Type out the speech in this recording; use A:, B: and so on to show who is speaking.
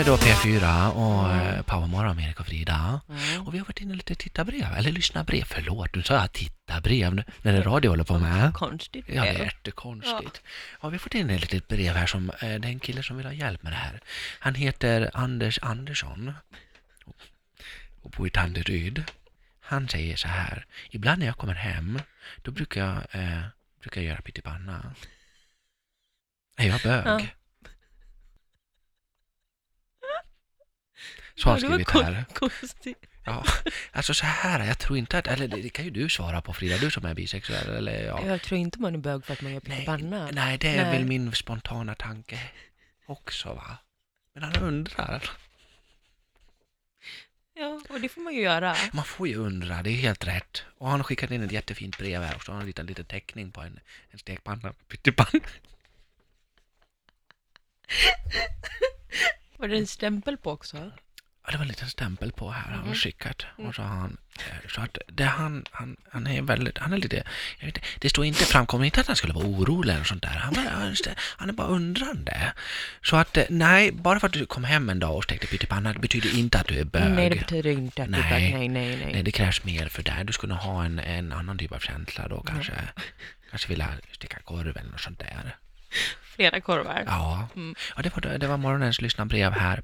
A: är då P4 och mm. Powermorgon med Erik och Frida.
B: Mm.
A: Och vi har varit inne lite tittarbrev, eller lyssnarbrev, förlåt, nu sa jag tittarbrev när det är radio håller på med.
B: Konstigt.
A: Ja, det är jättekonstigt. Ja. vi har fått in ett litet brev här som, eh, det är en kille som vill ha hjälp med det här. Han heter Anders Andersson och bor i Danderyd. Han säger så här, ibland när jag kommer hem, då brukar jag, eh, brukar jag göra pyttipanna. Är jag bög?
B: Ja.
A: Så har han
B: det
A: skrivit här.
B: Konstigt.
A: Ja, alltså så här, jag tror inte att, eller det kan ju du svara på Frida, du som är bisexuell, eller ja.
B: Jag tror inte man är bög för att man gör pyttipanna.
A: nej, det är
B: Nej.
A: väl min spontana tanke också va. Men han undrar.
B: Ja, och det får man ju göra.
A: Man får ju undra, det är helt rätt. Och han har skickat in ett jättefint brev här också, han har ritat liten teckning på en, en stekpanna, pyttipanna.
B: Var det en stämpel på också?
A: Ja, det var en liten stämpel på här han har
B: Mhm.
A: skickat. Och så har han, eh, så att det han, han, han är väldigt, han är lite, jag vet inte, det står inte framkommer inte att han skulle vara orolig eller sånt där. Han, bara, han är- bara undrande. Så att eh, nej, bara för att du kom hem en dag och stekte pyttipanna, det betyder inte att du är bög.
B: Nej, det betyder inte att du är bög. Nej, nej, nej.
A: Nej, det krävs mer för det. Du skulle ha en, en annan typ av känsla då kanske. Kanske vilja sticka korv eller något sånt där.
B: Flera korvar.
A: Ja,
B: Mm.
A: ja det, var, det var morgonens lyssnarbrev här